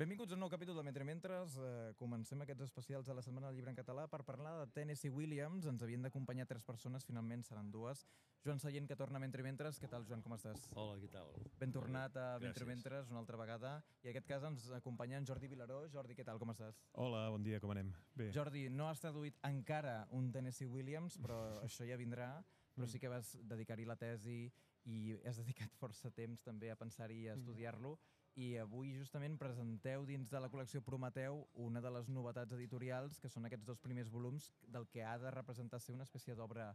Benvinguts a un nou capítol de Mentre Mentres. Eh, comencem aquests especials de la Setmana del Llibre en Català per parlar de Tennessee Williams. Ens havien d'acompanyar tres persones, finalment seran dues. Joan Sallent, que torna a Mentre Mentres. Què tal, Joan, com estàs? Hola, què tal? Ben tornat a Gràcies. Mentre Mentres una altra vegada. I en aquest cas ens acompanya en Jordi Vilaró. Jordi, què tal, com estàs? Hola, bon dia, com anem? Bé. Jordi, no has traduït encara un Tennessee Williams, però això ja vindrà. Però sí que vas dedicar-hi la tesi i has dedicat força temps també a pensar-hi i a estudiar-lo. I avui justament presenteu dins de la col·lecció Prometeu una de les novetats editorials, que són aquests dos primers volums del que ha de representar ser una espècie d'obra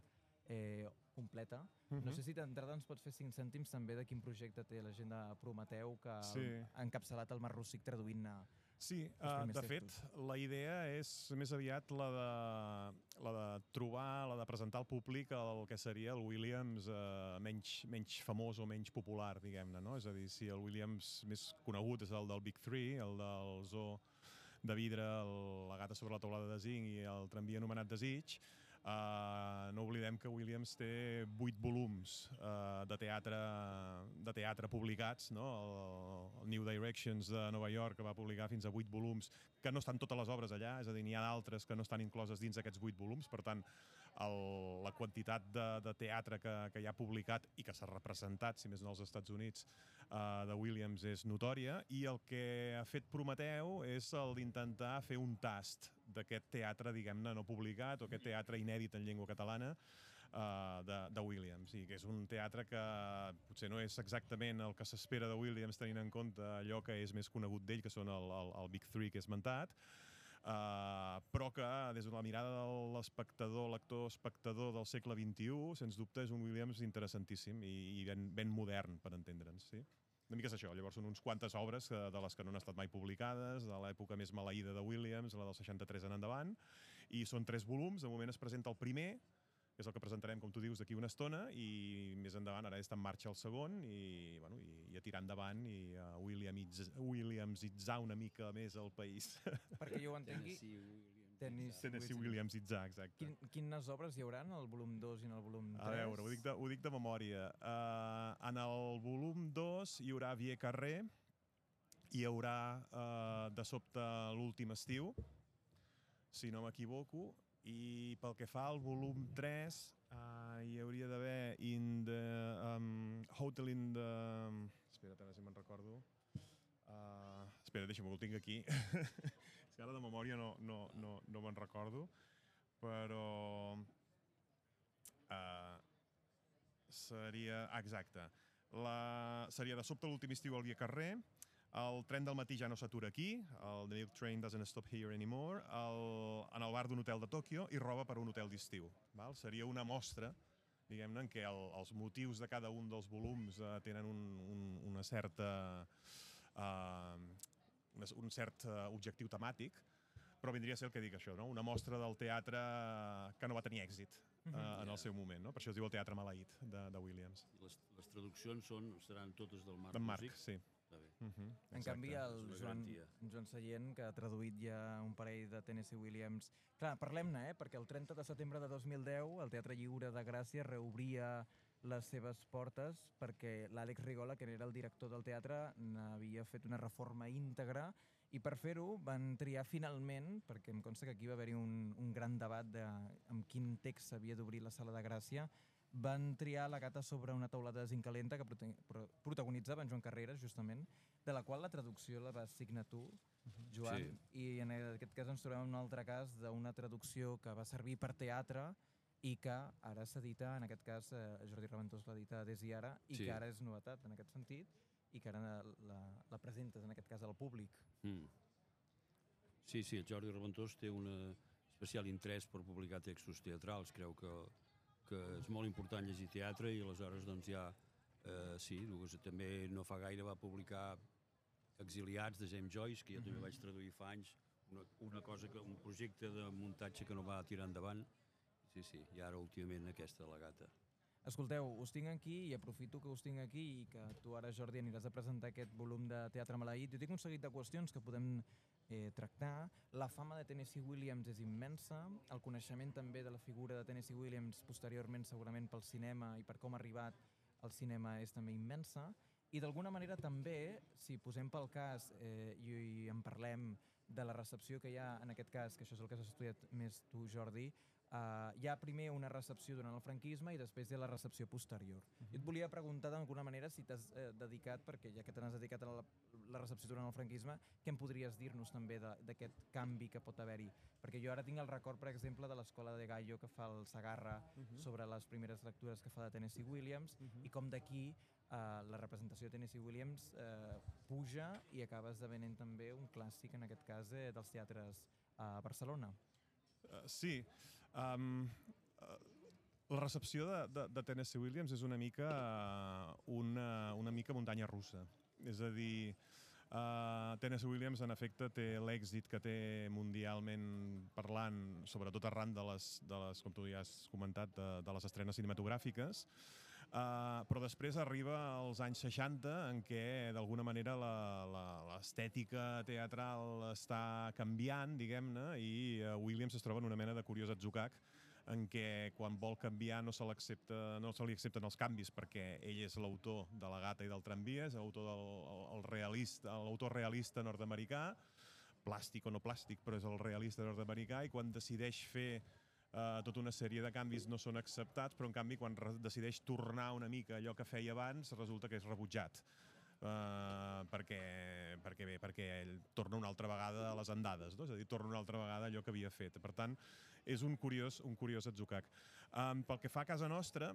eh, completa. No sé si d'entrada ens pots fer cinc cèntims també de quin projecte té la gent de Prometeu, que Sí. ha encapçalat el Mar Rússic traduint-ne Sí, uh, de fet, textos. la idea és més aviat la de, la de trobar, la de presentar al públic el que seria el Williams uh, menys, menys famós o menys popular, diguem-ne, no? És a dir, si el Williams més conegut és el del Big Three, el del zoo de vidre, el, la gata sobre la taulada de zinc i el tramvia anomenat Desig, Uh, no oblidem que Williams té vuit volums uh, de, teatre, de teatre publicats, no? el, el New Directions de Nova York, va publicar fins a vuit volums, que no estan totes les obres allà, és a dir, n'hi ha d'altres que no estan incloses dins aquests vuit volums, per tant, el, la quantitat de, de teatre que, que hi ha publicat i que s'ha representat, si més no als Estats Units, uh, de Williams és notòria, i el que ha fet Prometeu és el d'intentar fer un tast d'aquest teatre, diguem-ne, no publicat, o aquest teatre inèdit en llengua catalana uh, de, de Williams, i que és un teatre que potser no és exactament el que s'espera de Williams tenint en compte allò que és més conegut d'ell, que són el, el, el Big Three que he esmentat, Uh, però que des de la mirada de l'espectador, lector espectador del segle XXI, sens dubte és un Williams interessantíssim i, i ben, ben modern, per entendre'ns, sí? Una mica és això, llavors són uns quantes obres que, de les que no han estat mai publicades, de l'època més maleïda de Williams, la del 63 en endavant, i són tres volums, de moment es presenta el primer, que és el que presentarem, com tu dius, d'aquí una estona, i més endavant ara està en marxa el segon, i, bueno, i, i a tirar endavant, i uh, Williams, Williamsitzar una mica més el país. perquè jo ho entengui. Tennessee Williams. Tennis, Tennessee Williamsitzar, exacte. Quin, quines obres hi haurà en el volum 2 i en el volum 3? A veure, ho dic de, ho dic de memòria. Uh, en el volum 2 hi haurà Vie Carrer, hi haurà uh, de sobte l'últim estiu, si no m'equivoco, i pel que fa al volum 3 uh, hi hauria d'haver in the um, Hotel in the... Espera't, ara si me'n recordo. Uh, espera, deixa'm, que ho tinc aquí. Que ara de memòria no, no, no, no me'n recordo, però... Uh, seria... Exacte. La, seria de sobte l'últim estiu al Via Carrer, el tren del matí ja no s'atura aquí, el The Milk Train doesn't stop here anymore, el, en el bar d'un hotel de Tòquio i roba per un hotel d'estiu. Seria una mostra diguem-ne, en què el, els motius de cada un dels volums uh, tenen un, un, una certa... Uh, un, un cert uh, objectiu temàtic, però vindria a ser el que dic això, no? una mostra del teatre que no va tenir èxit uh, en el seu moment. No? Per això es diu el teatre maleït de, de Williams. I Les, les traduccions són, seran totes del Marc D'en Marc, Rússic? sí. Està bé. Uh -huh. En canvi, el Joan. Joan Sallent, que ha traduït ja un parell de Tennessee Williams... Clar, parlem-ne, eh? perquè el 30 de setembre de 2010 el Teatre Lliure de Gràcia reobria les seves portes perquè l'Àlex Rigola, que era el director del teatre, n'havia fet una reforma íntegra i per fer-ho van triar finalment, perquè em consta que aquí va haver-hi un, un gran debat de amb quin text s'havia d'obrir la sala de Gràcia, van triar la gata sobre una taulada de zinc calenta que protagonitzava en Joan Carreras, justament, de la qual la traducció la vas signar tu, Joan, Sí. i en aquest cas ens trobem en un altre cas d'una traducció que va servir per teatre i que ara s'edita, en aquest cas eh, Jordi Raventós l'edita des i ara, i Sí. que ara és novetat en aquest sentit, i que ara la, la presentes, en aquest cas, al públic. Mm. Sí, sí, el Jordi Reventós té un especial interès per publicar textos teatrals. Creu que, que és molt important llegir teatre i aleshores doncs ja, eh, sí, doncs, també no fa gaire va publicar Exiliats de James Joyce, que jo també vaig traduir fa anys, una, una cosa que, un projecte de muntatge que no va tirar endavant. Sí, sí, i ara últimament aquesta la gata. Escolteu, us tinc aquí i aprofito que us tinc aquí i que tu ara, Jordi, aniràs a presentar aquest volum de Teatre Maleït. Jo tinc un seguit de qüestions que podem eh, tractar. La fama de Tennessee Williams és immensa, el coneixement també de la figura de Tennessee Williams posteriorment segurament pel cinema i per com ha arribat al cinema és també immensa, I d'alguna manera també, si posem pel cas eh, i, i en parlem de la recepció que hi ha en aquest cas, que això és el que has estudiat més tu, Jordi, Uh, hi ha primer una recepció durant el franquisme i després hi ha la recepció posterior. Uh -huh. Jo et volia preguntar d'alguna manera si t'has eh, dedicat, perquè ja que te n'has dedicat a la, la recepció durant el franquisme, què em podries dir-nos també d'aquest canvi que pot haver-hi? Perquè jo ara tinc el record, per exemple, de l'escola de Gallo que fa el Sagarra uh -huh. sobre les primeres lectures que fa de Tennessee Williams uh -huh. i com d'aquí Uh, la representació de Tennessee Williams uh, puja i acaba esdevenint també un clàssic, en aquest cas, eh, dels teatres a Barcelona. Uh, sí, Um, la recepció de, de, de Tennessee Williams és una mica una, una mica muntanya russa. És a dir, uh, Tennessee Williams en efecte té l'èxit que té mundialment parlant, sobretot arran de les, de les com tu ja has comentat, de, de les estrenes cinematogràfiques, Uh, però després arriba als anys 60 en què d'alguna manera l'estètica teatral està canviant, diguem-ne, i uh, Williams es troba en una mena de curiós atzucac en què quan vol canviar no se, no se li accepten els canvis perquè ell és l'autor de La gata i del tramvia, és l'autor del el realista, l'autor realista nord-americà, plàstic o no plàstic, però és el realista nord-americà, i quan decideix fer eh, tota una sèrie de canvis no són acceptats, però en canvi quan decideix tornar una mica allò que feia abans resulta que és rebutjat. Uh, perquè, perquè bé, perquè ell torna una altra vegada a les andades, no? és a dir, torna una altra vegada allò que havia fet. Per tant, és un curiós, un curiós atzucac. Um, pel que fa a casa nostra,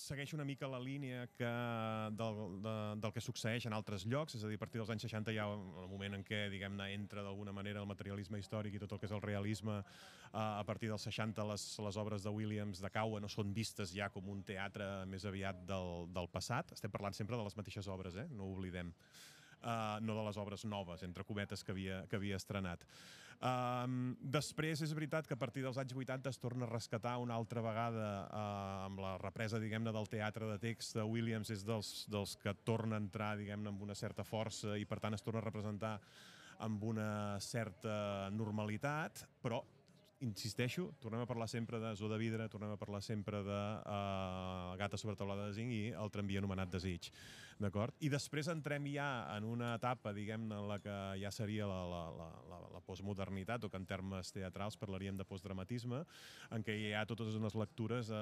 segueix una mica la línia que del, de, del que succeeix en altres llocs, és a dir, a partir dels anys 60 hi ha el moment en què, diguem-ne, entra d'alguna manera el materialisme històric i tot el que és el realisme. a partir dels 60 les, les obres de Williams de Caua no són vistes ja com un teatre més aviat del, del passat. Estem parlant sempre de les mateixes obres, eh? no ho oblidem uh, no de les obres noves, entre cometes, que havia, que havia estrenat. Um, després és veritat que a partir dels anys 80 es torna a rescatar una altra vegada uh, amb la represa, diguem-ne, del teatre de text de Williams, és dels, dels que torna a entrar, diguem-ne, amb una certa força i per tant es torna a representar amb una certa normalitat, però insisteixo, tornem a parlar sempre de Zo de Vidre, tornem a parlar sempre de uh, Gata sobre taulada de zinc i el tramvia anomenat Desig. D'acord? I després entrem ja en una etapa, diguem-ne, en la que ja seria la, la, la, la, la postmodernitat, o que en termes teatrals parlaríem de postdramatisme, en què hi ha totes unes lectures eh,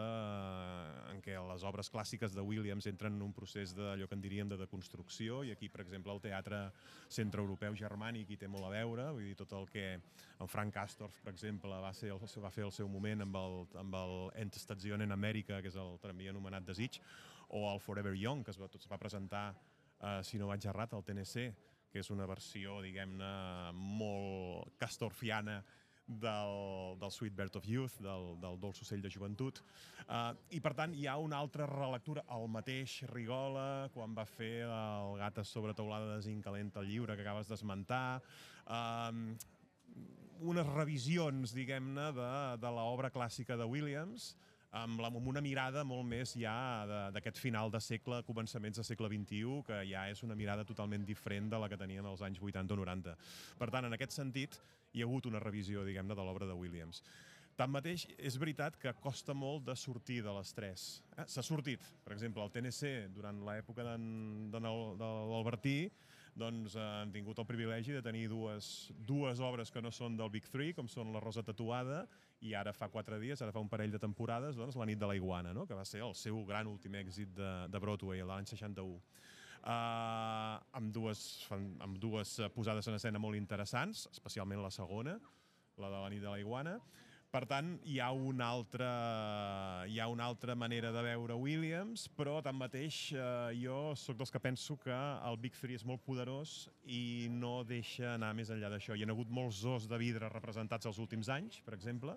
en què les obres clàssiques de Williams entren en un procés d'allò que en diríem de deconstrucció, i aquí, per exemple, el teatre centreeuropeu germànic hi té molt a veure, vull dir, tot el que en Frank Castorf, per exemple, va, ser el, va fer el seu moment amb el, amb el Endstation en Amèrica, que és el tramvia anomenat Desig, o el Forever Young, que es va, es va presentar, eh, si no vaig errat, al TNC, que és una versió, diguem-ne, molt castorfiana del, del Sweet Birth of Youth, del, del Dolç Ocell de Joventut. Uh, I, per tant, hi ha una altra relectura. El mateix Rigola, quan va fer el Gates sobre taulada de zinc calenta, el llibre que acabes d'esmentar. Uh, unes revisions, diguem-ne, de, de l'obra clàssica de Williams, amb, la, amb una mirada molt més ja d'aquest final de segle, començaments de segle XXI, que ja és una mirada totalment diferent de la que tenien als anys 80 o 90. Per tant, en aquest sentit, hi ha hagut una revisió, diguem-ne, de l'obra de Williams. Tanmateix, és veritat que costa molt de sortir de l'estrès. Eh? S'ha sortit, per exemple, el TNC, durant l'època de l'Albertí, doncs eh, han tingut el privilegi de tenir dues, dues obres que no són del Big Three, com són La Rosa Tatuada i ara fa quatre dies, ara fa un parell de temporades, doncs, La nit de la iguana, no? que va ser el seu gran últim èxit de, de Broadway, l'any 61. Uh, amb, dues, amb dues posades en escena molt interessants, especialment la segona, la de la nit de la iguana, per tant, hi ha una altra, hi ha una altra manera de veure Williams, però tanmateix eh, jo sóc dels que penso que el Big Three és molt poderós i no deixa anar més enllà d'això. Hi ha hagut molts os de vidre representats els últims anys, per exemple.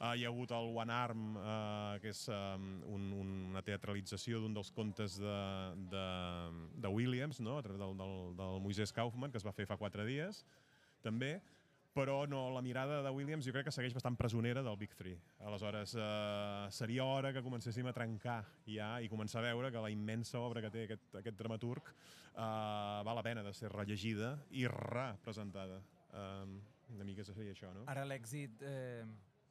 Uh, hi ha hagut el One Arm, uh, que és um, un, una teatralització d'un dels contes de, de, de Williams, no? a través del, del, del Moisés Kaufman, que es va fer fa quatre dies, també però no, la mirada de Williams jo crec que segueix bastant presonera del Big Three. Aleshores, eh, seria hora que comencéssim a trencar ja i començar a veure que la immensa obra que té aquest, aquest dramaturg eh, val la pena de ser rellegida i representada. Eh, una mica seria això, no? Ara l'èxit eh,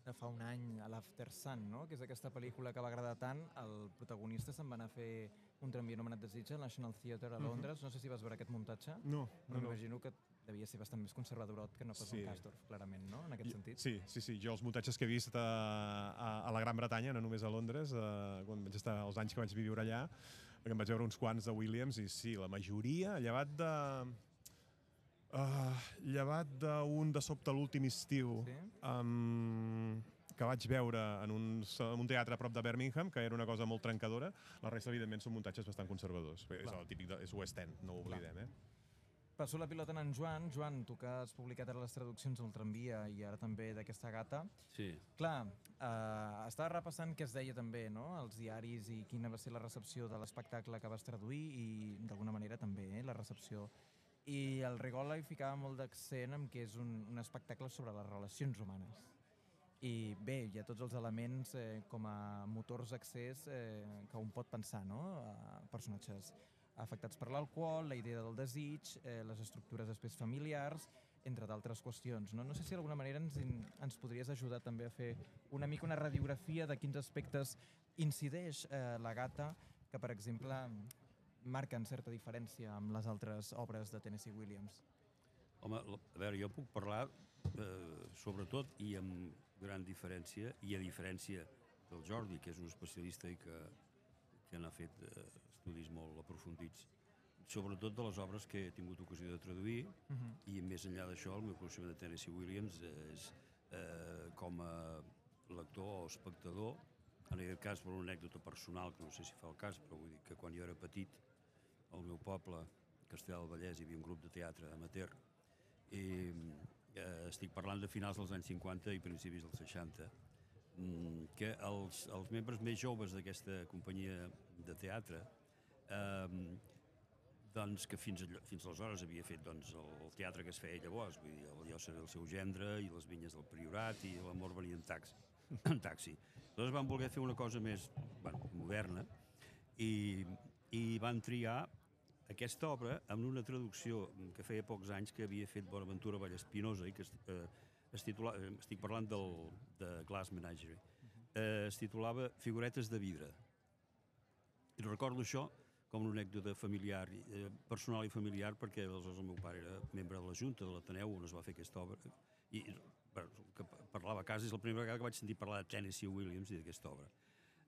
de fa un any a l'After Sun, no? que és aquesta pel·lícula que va agradar tant, el protagonista se'n va anar a fer un tramvia anomenat Desitge, al National Theatre a Londres. No sé si vas veure aquest muntatge. No, no, no. m'imagino que devia ser bastant més conservadorot que no pas Sí. un Castorf, clarament, no?, en aquest I- sentit. Sí, sí, sí. Jo els muntatges que he vist a, a, a la Gran Bretanya, no només a Londres, eh, quan vaig estar els anys que vaig viure allà, que em vaig veure uns quants de Williams, i sí, la majoria, llevat de... Uh, llevat d'un de sobte l'últim estiu, Sí? um, que vaig veure en un, en un teatre a prop de Birmingham, que era una cosa molt trencadora, la resta, evidentment, són muntatges bastant conservadors. És Clar. el típic de, és West End, no ho Clar. oblidem, eh? Passo la pilota en Joan. Joan, tu que has publicat ara les traduccions del tramvia i ara també d'aquesta gata. Sí, Clar, eh, estava repassant què es deia també, no?, als diaris i quina va ser la recepció de l'espectacle que vas traduir i, d'alguna manera, també eh, la recepció. I el Rigola hi ficava molt d'accent en que és un, un espectacle sobre les relacions humanes. I bé, hi ha tots els elements eh, com a motors d'accés eh, que un pot pensar, no? Eh, personatges afectats per l'alcohol, la idea del desig, eh, les estructures després familiars, entre d'altres qüestions. No? no sé si d'alguna manera ens, ens podries ajudar també a fer una mica una radiografia de quins aspectes incideix eh, la gata que, per exemple, marquen certa diferència amb les altres obres de Tennessee Williams. Home, a veure, jo puc parlar eh, sobretot i amb gran diferència, i a diferència del Jordi, que és un especialista i que, que n'ha fet eh, estudis molt aprofundits, sobretot de les obres que he tingut ocasió de traduir, Uh -huh. i més enllà d'això, el meu coneixement de Tennessee Williams és eh, com a lector o espectador, en aquest cas per una anècdota personal, que no sé si fa el cas, però vull dir que quan jo era petit, al meu poble, Castellar del Vallès, hi havia un grup de teatre amateur, i eh, estic parlant de finals dels anys 50 i principis dels 60, mm, que els, els membres més joves d'aquesta companyia de teatre eh, doncs, que fins, allò, fins aleshores havia fet doncs, el, el teatre que es feia llavors, vull dir, el Llosser i el seu gendre, i les vinyes del Priorat, i l'amor venia en taxi. en taxi. Aleshores van voler fer una cosa més bueno, moderna, i, i van triar aquesta obra amb una traducció que feia pocs anys que havia fet Bonaventura Vallespinosa i que es, eh, es titula, eh, estic parlant del, de Glass Menagerie, eh, es titulava Figuretes de vidre. I recordo això com una anècdota familiar, eh, personal i familiar, perquè aleshores el meu pare era membre de la Junta de l'Ateneu on es va fer aquesta obra, i bueno, que parlava a casa, és la primera vegada que vaig sentir parlar de Tennessee Williams i d'aquesta obra.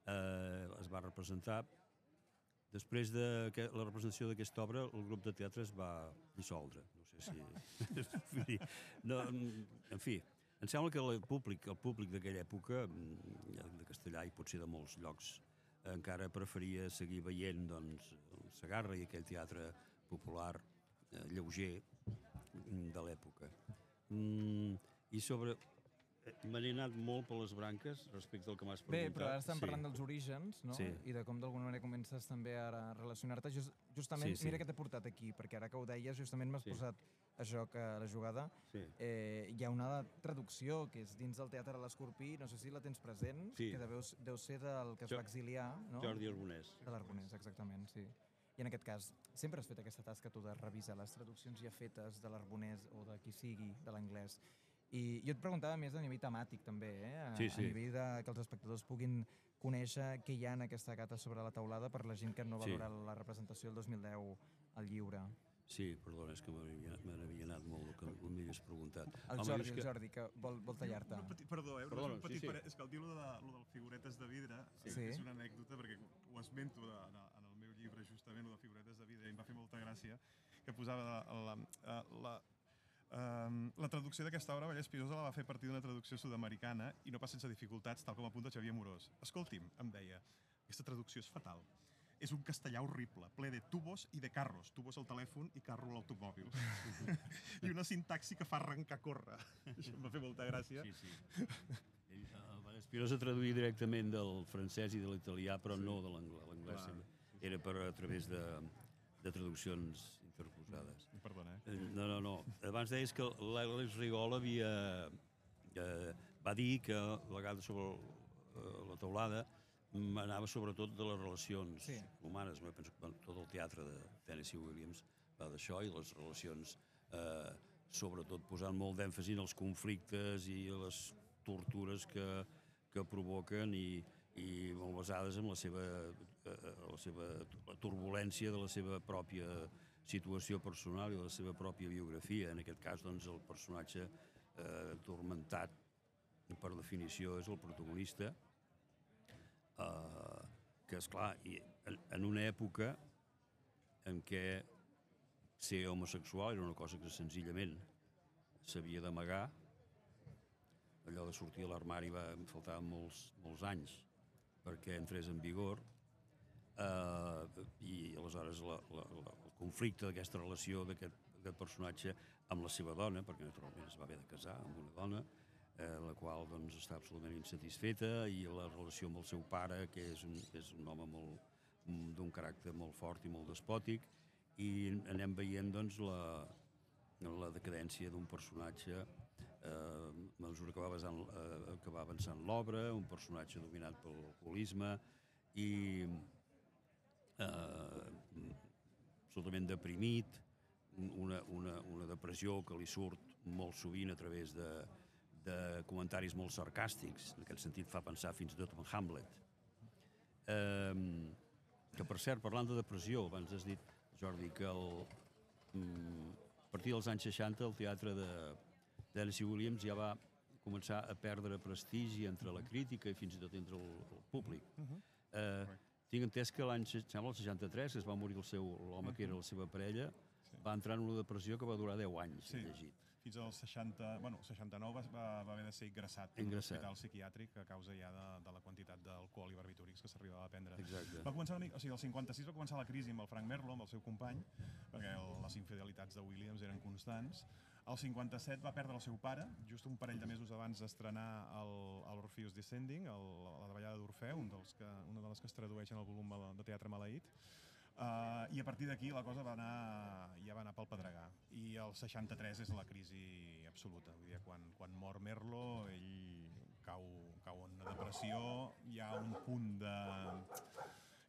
Eh, es va representar Després de que la representació d'aquesta obra, el grup de teatre es va dissoldre. No sé si... No, en fi, em sembla que el públic, el públic d'aquella època, mm, de Castellà i potser de molts llocs, encara preferia seguir veient doncs, el Sagarra i aquell teatre popular eh, lleuger mm, de l'època. Mm, I sobre... eh, Me n'he anat molt per les branques respecte al que m'has Bé, preguntat. però ara estem Sí. parlant dels orígens, no? Sí. I de com d'alguna manera comences també a relacionar-te. Just, justament, Sí, sí. mira què t'he portat aquí, perquè ara que ho deies, justament m'has Sí. posat a joc a la jugada. Sí. Eh, hi ha una traducció que és dins del Teatre de l'Escorpí, no sé si la tens present, Sí. que deu, deu ser del que es Jo- va exiliar, no? Jordi Arbonès. De l'Arbonès, exactament, sí. I en aquest cas, sempre has fet aquesta tasca tu de revisar les traduccions ja fetes de l'Arbonès o de qui sigui, de l'anglès. I jo et preguntava més a nivell temàtic també, eh? a, Sí, sí. a nivell de que els espectadors puguin conèixer què hi ha en aquesta gata sobre la taulada per la gent que no va Sí. veure la representació del 2010 al lliure. Sí, perdona, és que me n'havia me n'havia anat molt el que m'havies preguntat. El Home, Jordi, és el que- Jordi, que vol, vol tallar-te. Un petit, perdó, eh? Perdona, un petit sí, sí. pare- És que el dir lo de, lo del figuretes de vidre Sí. sí. és una anècdota, perquè ho esmento de, de, en el meu llibre, justament, lo de figuretes de vidre, i em va fer molta gràcia, que posava la, la, la, Um, la traducció d'aquesta obra, Vallès Pirosa la va fer a partir d'una traducció sud-americana i no pas sense dificultats, tal com apunta Xavier Morós. Escolti'm, em deia, aquesta traducció és fatal. És un castellà horrible, ple de tubos i de carros. Tubos al telèfon i carro a l'automòbil. I una sintaxi que fa arrencar a córrer. Això em va fer molta gràcia. Sí, sí. Ell, El Van Espinosa traduïa directament del francès i de l'italià, però sí. no de l'anglès. L'anglès era per a través de, de traduccions interposades. Perdona, eh? Eh, No, no, no. Abans deies que l'Àlex Rigol havia... Eh, va dir que la gata sobre eh, la taulada mm, anava sobretot de les relacions Sí. humanes. Jo penso que tot el teatre de Tennessee Williams va d'això i les relacions, eh, sobretot posant molt d'èmfasi en els conflictes i les tortures que, que provoquen i, i molt basades en la seva eh, la seva la turbulència de la seva pròpia situació personal i la seva pròpia biografia. En aquest cas, doncs, el personatge eh, tormentat, per definició, és el protagonista, eh, que, és clar, en, una època en què ser homosexual era una cosa que senzillament s'havia d'amagar, allò de sortir a l'armari va em faltaven molts, molts anys perquè entrés en vigor eh, i aleshores la, la, la, conflicte d'aquesta relació d'aquest personatge amb la seva dona, perquè naturalment es va haver de casar amb una dona, eh, la qual doncs, està absolutament insatisfeta i la relació amb el seu pare, que és un, és un home molt d'un caràcter molt fort i molt despòtic, i anem veient doncs, la, la decadència d'un personatge eh, a mesura que va, basant, eh, que va avançant l'obra, un personatge dominat pel alcoholisme i eh, absolutament deprimit, una, una, una depressió que li surt molt sovint a través de, de comentaris molt sarcàstics, en aquest sentit fa pensar fins i tot en Hamlet. Eh, que per cert, parlant de depressió, abans has dit, Jordi, que el, mm, a partir dels anys 60 el teatre de Tennessee Williams ja va començar a perdre prestigi entre la crítica i fins i tot entre el, el públic. Uh -huh. eh, tinc entès que l'any sembla el 63, que es va morir el seu l'home que era la seva parella, sí. va entrar en una depressió que va durar 10 anys, sí. llegit fins als 60, bueno, 69 va, va, va haver de ser ingressat, en un hospital psiquiàtric a causa ja de, de la quantitat d'alcohol i barbitúrics que s'arribava a prendre. Exacte. Va començar una mica, o sigui, el 56 va començar la crisi amb el Frank Merlo, amb el seu company, perquè el, les infidelitats de Williams eren constants. El 57 va perdre el seu pare, just un parell de mesos abans d'estrenar l'Orpheus Descending, el, la davallada d'Orfeu, un dels que, una de les que es tradueix en el volum de teatre maleït. Uh, I a partir d'aquí la cosa va anar, ja va anar pel pedregar. I el 63 és la crisi absoluta. Vull dir, quan, quan mor Merlo, ell cau, cau en una depressió, hi ha un punt de...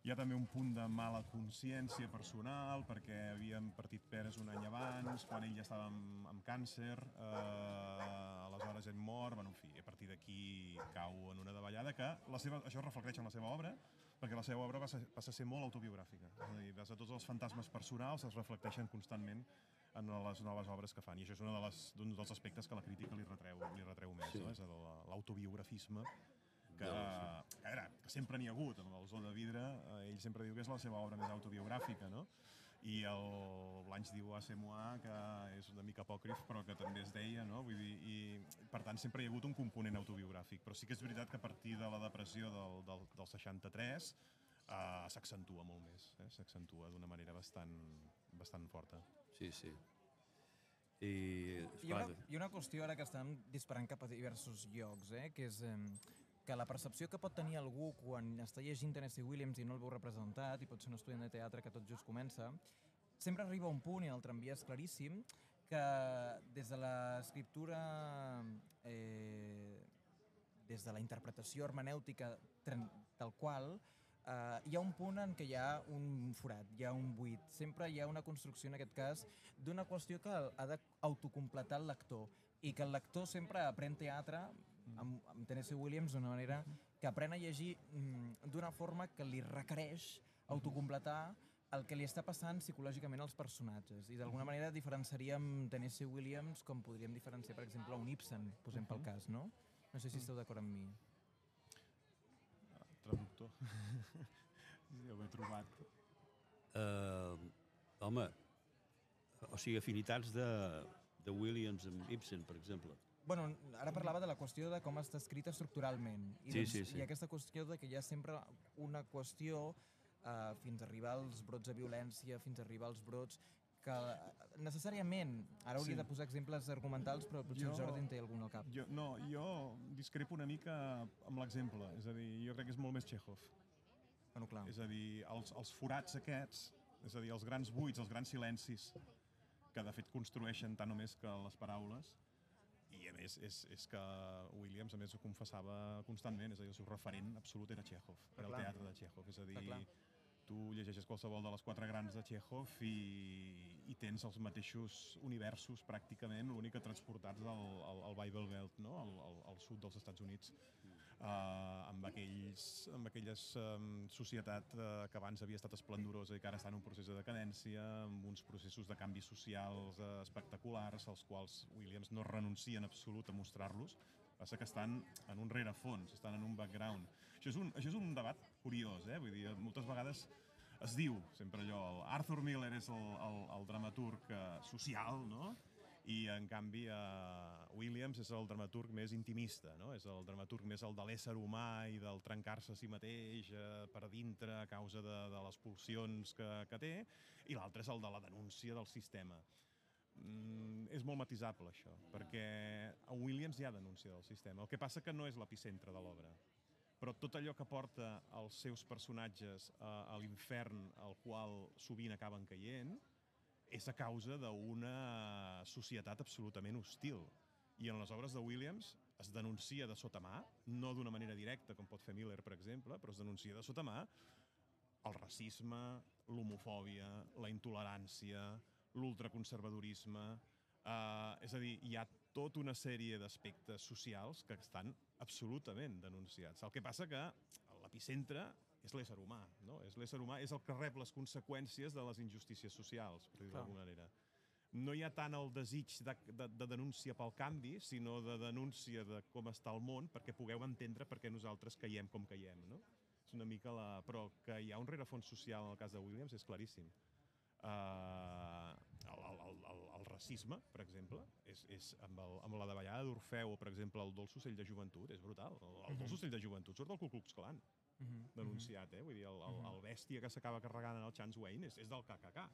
Hi ha també un punt de mala consciència personal perquè havien partit peres un any abans, quan ell ja estava amb, amb càncer, eh, aleshores ell mor, bueno, en fi, a partir d'aquí cau en una davallada que la seva, això es reflecteix en la seva obra, perquè la seva obra ser, passa a ser molt autobiogràfica. És a dir, des de tots els fantasmes personals es reflecteixen constantment en les noves obres que fan. I això és un de d'un dels aspectes que la crítica li retreu, li retreu més, sí. no? és l'autobiografisme que, que, era, que sempre n'hi ha hagut amb el Zona de Vidre, eh, ell sempre diu que és la seva obra més autobiogràfica, no? i el Blanche diu a Semois que és una mica apòcrif però que també es deia, no? Vull dir, i per tant sempre hi ha hagut un component autobiogràfic però sí que és veritat que a partir de la depressió del, del, del 63 uh, s'accentua molt més, eh? s'accentua d'una manera bastant, bastant forta. Sí, sí. I, ha una, ha una qüestió ara que estem disparant cap a diversos llocs, eh? que és eh, que la percepció que pot tenir algú quan està llegint Tennessee Williams i no el veu representat, i pot ser un estudiant de teatre que tot just comença, sempre arriba un punt, i el tramvia és claríssim, que des de l'escriptura, eh, des de la interpretació hermenèutica tal qual, eh, hi ha un punt en què hi ha un forat, hi ha un buit. Sempre hi ha una construcció, en aquest cas, d'una qüestió que ha d'autocompletar el lector i que el lector sempre aprèn teatre amb, amb Tennessee Williams d'una manera que aprèn a llegir mm, d'una forma que li requereix autocompletar el que li està passant psicològicament als personatges. I d'alguna manera diferenciaríem Tennessee Williams com podríem diferenciar, per exemple, un Ibsen, posem pel cas, no? No sé si esteu d'acord amb mi. Traductor. ja ho he trobat. Uh, home, o sigui, afinitats de, de Williams amb Ibsen, per exemple. Bueno, ara parlava de la qüestió de com està escrita estructuralment. I, sí, doncs, sí, sí. ha aquesta qüestió de que hi ha sempre una qüestió uh, fins a arribar als brots de violència, fins a arribar als brots que necessàriament, ara hauria sí. de posar exemples argumentals, però potser jo, el Jordi en té algun al cap. Jo, no, jo discrepo una mica amb l'exemple, és a dir, jo crec que és molt més Chekhov. Bueno, clar. És a dir, els, els forats aquests, és a dir, els grans buits, els grans silencis, que de fet construeixen tant o més que les paraules, i a més és, és que Williams a més ho confessava constantment, és a dir, el seu referent absolut era Chekhov, era el teatre de Chekhov, és a dir, tu llegeixes qualsevol de les quatre grans de Chekhov i, i tens els mateixos universos pràcticament, l'únic que transportats al, al, al Bible Belt, no? al, al, al sud dels Estats Units. Uh, amb, aquells, amb aquelles um, societat uh, que abans havia estat esplendorosa i que ara està en un procés de decadència, amb uns processos de canvis socials uh, espectaculars, als quals Williams no renuncia en absolut a mostrar-los, passa que estan en un rerefons, estan en un background. Això és un, això és un debat curiós, eh? vull dir, moltes vegades es diu sempre allò, el Arthur Miller és el, el, el dramaturg uh, social, no? I en canvi uh, Williams és el dramaturg més intimista, no? és el dramaturg més el de l'ésser humà i del trencar-se a si mateix uh, per dintre a causa de, de les pulsions que, que té, i l'altre és el de la denúncia del sistema. Mm, és molt matisable això, perquè a Williams hi ha denúncia del sistema. El que passa que no és l'epicentre de l'obra però tot allò que porta els seus personatges a, a l'infern al qual sovint acaben caient és a causa d'una societat absolutament hostil. I en les obres de Williams es denuncia de sota mà, no d'una manera directa, com pot fer Miller, per exemple, però es denuncia de sota mà el racisme, l'homofòbia, la intolerància, l'ultraconservadorisme... Eh, és a dir, hi ha tota una sèrie d'aspectes socials que estan absolutament denunciats. El que passa que l'epicentre és l'ésser humà, no? És l'ésser humà, és el que rep les conseqüències de les injustícies socials, per dir-ho d'alguna manera. No hi ha tant el desig de, de, de denúncia pel canvi, sinó de denúncia de com està el món, perquè pugueu entendre per què nosaltres caiem com caiem, no? És una mica la... Però que hi ha un rerefons social en el cas de Williams és claríssim. Uh, racisme, per exemple, és, és amb, el, amb la davallada d'Orfeu o, per exemple, el dolç ocell de joventut, és brutal. El, el dolç ocell de joventut surt del Ku Klux Klan uh -huh. denunciat, eh? Vull dir, el, el, el bèstia que s'acaba carregant en el Chance Wayne és, és del KKK.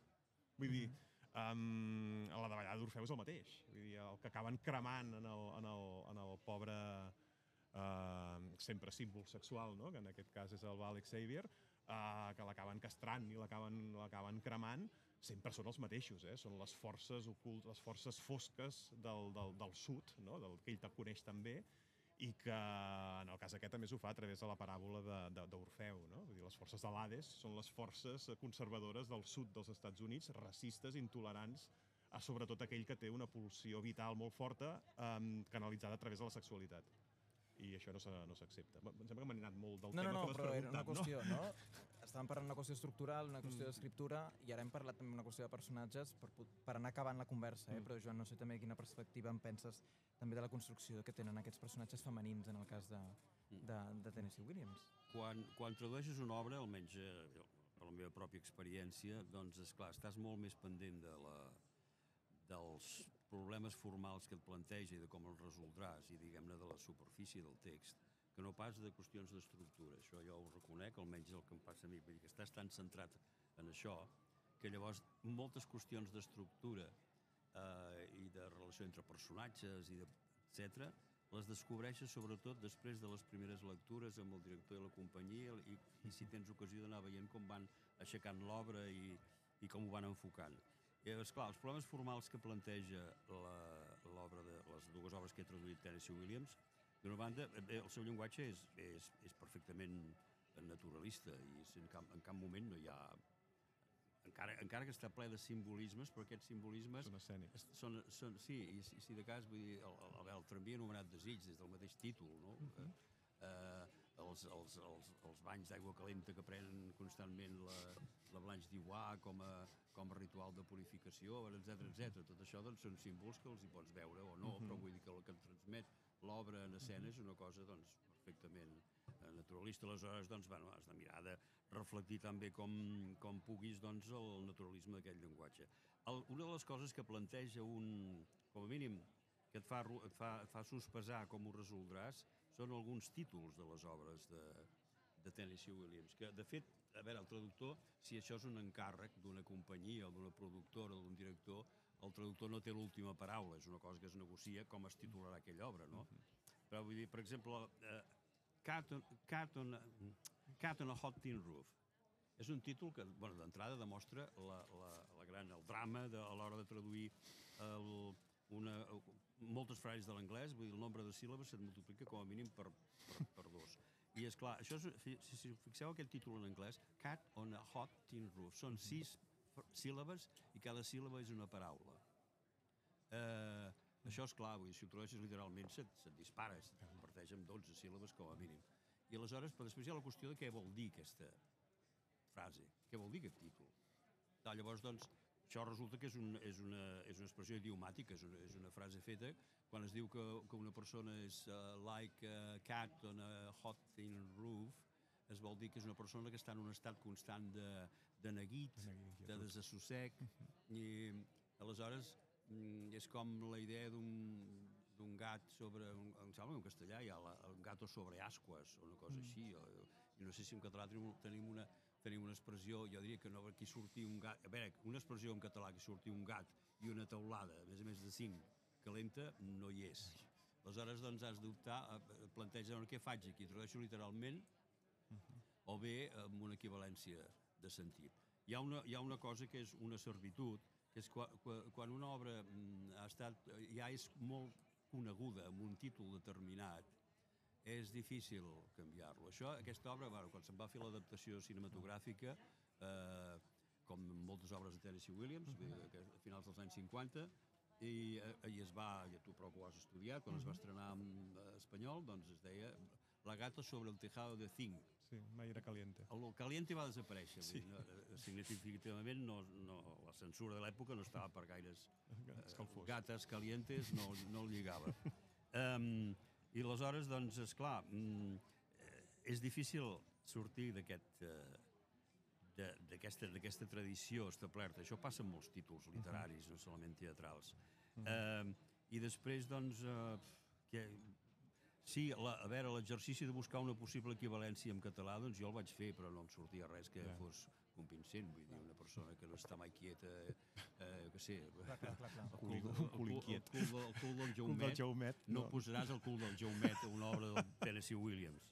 Vull dir, um, la davallada d'Orfeu és el mateix. Vull dir, el que acaben cremant en el, en el, en el pobre uh, sempre símbol sexual, no? que en aquest cas és el Val Xavier, uh, que l'acaben castrant i l'acaben cremant, sempre són els mateixos, eh? són les forces ocult, les forces fosques del, del, del sud, no? del que ell te coneix també, i que en el cas aquest també s'ho fa a través de la paràbola d'Orfeu. No? Vull dir, les forces de l'Hades són les forces conservadores del sud dels Estats Units, racistes, intolerants, a sobretot aquell que té una pulsió vital molt forta um, canalitzada a través de la sexualitat i això no s'accepta. No em sembla que m'han anat molt del no, tema no, no, que però era una qüestió, no? no? Estàvem parlant d'una qüestió estructural, una qüestió mm. d'escriptura, i ara hem parlat també d'una qüestió de personatges per, per anar acabant la conversa, eh? Mm. però Joan, no sé també quina perspectiva en penses també de la construcció que tenen aquests personatges femenins en el cas de, mm. de, de Tennessee Williams. Quan, quan tradueixes una obra, almenys eh, per la meva pròpia experiència, doncs, és clar, estàs molt més pendent de la, dels problemes formals que et planteja i de com els resoldràs i, diguem-ne, de la superfície del text, que no pas de qüestions d'estructura. Això jo ho reconec, almenys el que em passa a mi, perquè estàs tan centrat en això, que llavors moltes qüestions d'estructura eh, i de relació entre personatges i de, etc les descobreixes sobretot després de les primeres lectures amb el director de la companyia i, i si tens ocasió d'anar veient com van aixecant l'obra i, i com ho van enfocant. I, esclar, els problemes formals que planteja l'obra de les dues obres que he traduït Tennessee Williams D'una banda, bé, el seu llenguatge és, és, és perfectament naturalista i en cap, en cap moment no hi ha encara, encara que està ple de simbolismes, però aquests simbolismes... Són escènics. Són, són, sí, i, i si de cas, vull dir, el, el, el, tramvia anomenat desig, des del mateix títol, no? Uh -huh. eh, els, els, els, els banys d'aigua calenta que prenen constantment la, la Blanche d'Ivoire com, a, com a ritual de purificació, etc etc. Tot això doncs, són símbols que els hi pots veure o no, uh -huh. però vull dir que el que et transmet l'obra en escena és una cosa doncs, perfectament eh, naturalista. Aleshores, doncs, bueno, has de mirar de reflectir també com, com puguis doncs, el naturalisme d'aquest llenguatge. El, una de les coses que planteja un, com a mínim, que et fa, et fa, et fa sospesar com ho resoldràs, són alguns títols de les obres de, de Tennessee Williams, que de fet, a veure, el traductor, si això és un encàrrec d'una companyia o d'una productora o d'un director, el traductor no té l'última paraula, és una cosa que es negocia com es titularà aquella obra, no? Però vull dir, per exemple, uh, Cat, on, Cat, on, Cat on a Hot Tin Roof és un títol que, bueno, d'entrada demostra la, la, la gran, el drama de, a l'hora de traduir el, una, moltes frases de l'anglès, vull dir, el nombre de síl·labes se't multiplica com a mínim per, per, per dos. I és clar, això és, si, si fixeu aquest títol en anglès, Cat on a Hot Tin Roof, són sis síl·labes i cada síl·laba és una paraula. Eh, això és clar, vull dir, si ho tradueixes literalment se't, se't dispara, es converteix en 12 síl·labes com a mínim. I aleshores, però després hi ha la qüestió de què vol dir aquesta frase, què vol dir aquest títol. Clar, llavors, doncs, això resulta que és, un, és, una, és una expressió idiomàtica, és una, és una frase feta quan es diu que, que una persona és uh, like a cat on a hot thin roof, es vol dir que és una persona que està en un estat constant de, de neguit, De neguit, de desassossec, i aleshores mm, és com la idea d'un gat sobre, un, em sembla que en castellà hi ha la, un gato sobre ascuas o una cosa així, o, i no sé si en català tenim, tenim una, tenim una expressió, jo diria que no, aquí sortir un gat, a veure, una expressió en català que sortir un gat i una teulada, a més a més de cinc, calenta, no hi és. Aleshores, doncs, has d'optar, planteja què faig aquí, tradueixo literalment, o bé amb una equivalència de sentit. Hi ha una, hi ha una cosa que és una servitud, que és quan, quan una obra mm, ha estat, ja és molt coneguda amb un títol determinat, és difícil canviar-lo. Això, aquesta obra, bueno, quan se'n va fer l'adaptació cinematogràfica, eh, com moltes obres de Tennessee Williams, a finals dels anys 50, i, eh, i es va, i tu prou que ho has estudiat, quan es va estrenar en eh, espanyol, doncs es deia La gata sobre el tejado de zinc. Sí, Maire Caliente. El caliente va desaparèixer. Sí. No, eh, significativament no, no, la censura de l'època no estava per gaires eh, Escalfós. gates calientes, no, no el lligava. um, I aleshores, doncs, és clar, mm, és difícil sortir d'aquest... Eh, de- d'aquesta tradició establerta. Això passa en molts títols literaris, no solament teatrals. Eh, I després, doncs, eh, que, sí, la, a veure, l'exercici de buscar una possible equivalència en català, doncs jo el vaig fer, però no em sortia res que Ja. fos convincent, vull dir, una persona que no està mai quieta, eh, que sé, Clar, clar, clar, clar. el cul- el cul el cul, del- el cul del Jaumet, Jaumet. no posaràs el cul del Jaumet a una obra del Tennessee Williams.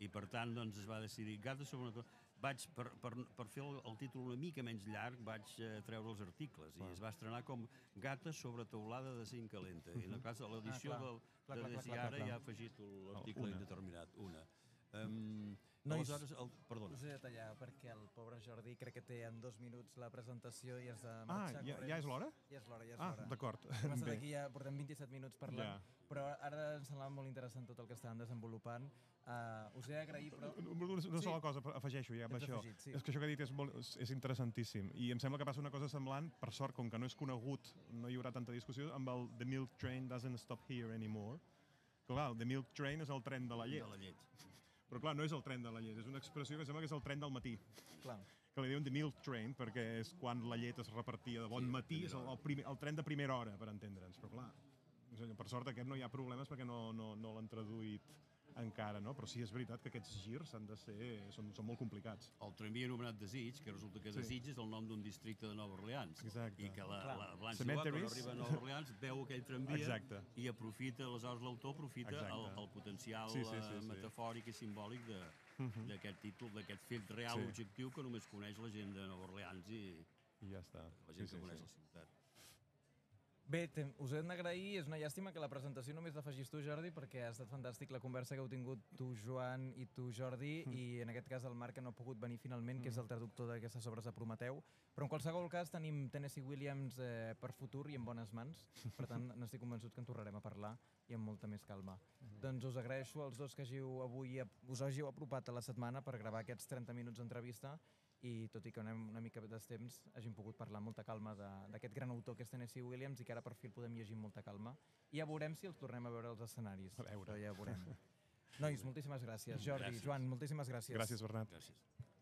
I per tant, doncs, es va decidir Gata sobre una... Vaig, per, per, per fer el, el títol una mica menys llarg, vaig eh, treure els articles i Clar. es va estrenar com Gata sobre teulada de zinc calenta. I en el cas de l'edició Ah, clar. del, Clar, de clar, clar, Desi clar, ara clar. ja ha afegit l'article indeterminat, una. Nois, aleshores, el, perdona. Us he de tallar perquè el pobre Jordi crec que té en dos minuts la presentació i has de Ah, marxar ja, corrents. ja és l'hora? Ja és l'hora, ja és Ah, l'hora. d'acord. Estat Bé. aquí ja, portem 27 minuts parlant, Ja. però ara em semblava molt interessant tot el que estàvem desenvolupant. Uh, us he d'agrair, però... Una, una Sí. sola cosa, afegeixo ja amb Ets això. afegit, sí. És que això que ha dit és, molt, és, és interessantíssim. I em sembla que passa una cosa semblant, per sort, com que no és conegut, no hi haurà tanta discussió, amb el The Milk Train Doesn't Stop Here Anymore. Clar, el The Milk Train és el tren de la llet. De la llet. Però clar, no és el tren de la llet, és una expressió que sembla que és el tren del matí. Clar, que li diuen The Milk Train perquè és quan la llet es repartia de bon Sí, matí, és el, el, primer, el tren de primera hora, per entendre'ns. Però clar, per sort aquest no hi ha problemes perquè no, no, no l'han traduït encara, no? Però sí, és veritat que aquests girs han de ser, són, són molt complicats. El tramvia anomenat Desig, que resulta que Sí. Desig és el nom d'un districte de Nova Orleans. Exacte. I que la, Clar. la Blanche Dubois, quan arriba a Nova Orleans, veu aquell tramvia Exacte. i aprofita, aleshores l'autor aprofita el, Exacte. el potencial Sí, sí, sí, eh, sí. metafòric i simbòlic de- Mhm. d'aquest títol, d'aquest fet real Sí. objectiu que només coneix la gent de Nova Orleans i I ja està. la gent que coneix la ciutat. Bé, us hem d'agrair, és una llàstima que la presentació només l'afegis tu, Jordi, perquè ha estat fantàstic la conversa que heu tingut tu, Joan, i tu, Jordi, Mm. i en aquest cas el Marc, que no ha pogut venir finalment, que és el traductor d'aquestes obres de Prometeu. Però en qualsevol cas tenim Tennessee Williams eh, per futur i en bones mans, per tant n'estic convençut que en tornarem a parlar i amb molta més calma. Doncs us agraeixo als dos que hàgiu avui, us hàgiu apropat a la setmana per gravar aquests 30 minuts d'entrevista i tot i que anem una mica d'estemps hàgim pogut parlar amb molta calma de- d'aquest gran autor que és Tennessee Williams i que ara per fi el podem llegir amb molta calma i ja veurem si els tornem a veure als escenaris A veure. Però ja veurem Nois, moltíssimes gràcies Jordi, Gràcies. Joan, moltíssimes gràcies Gràcies, Bernat. Gràcies.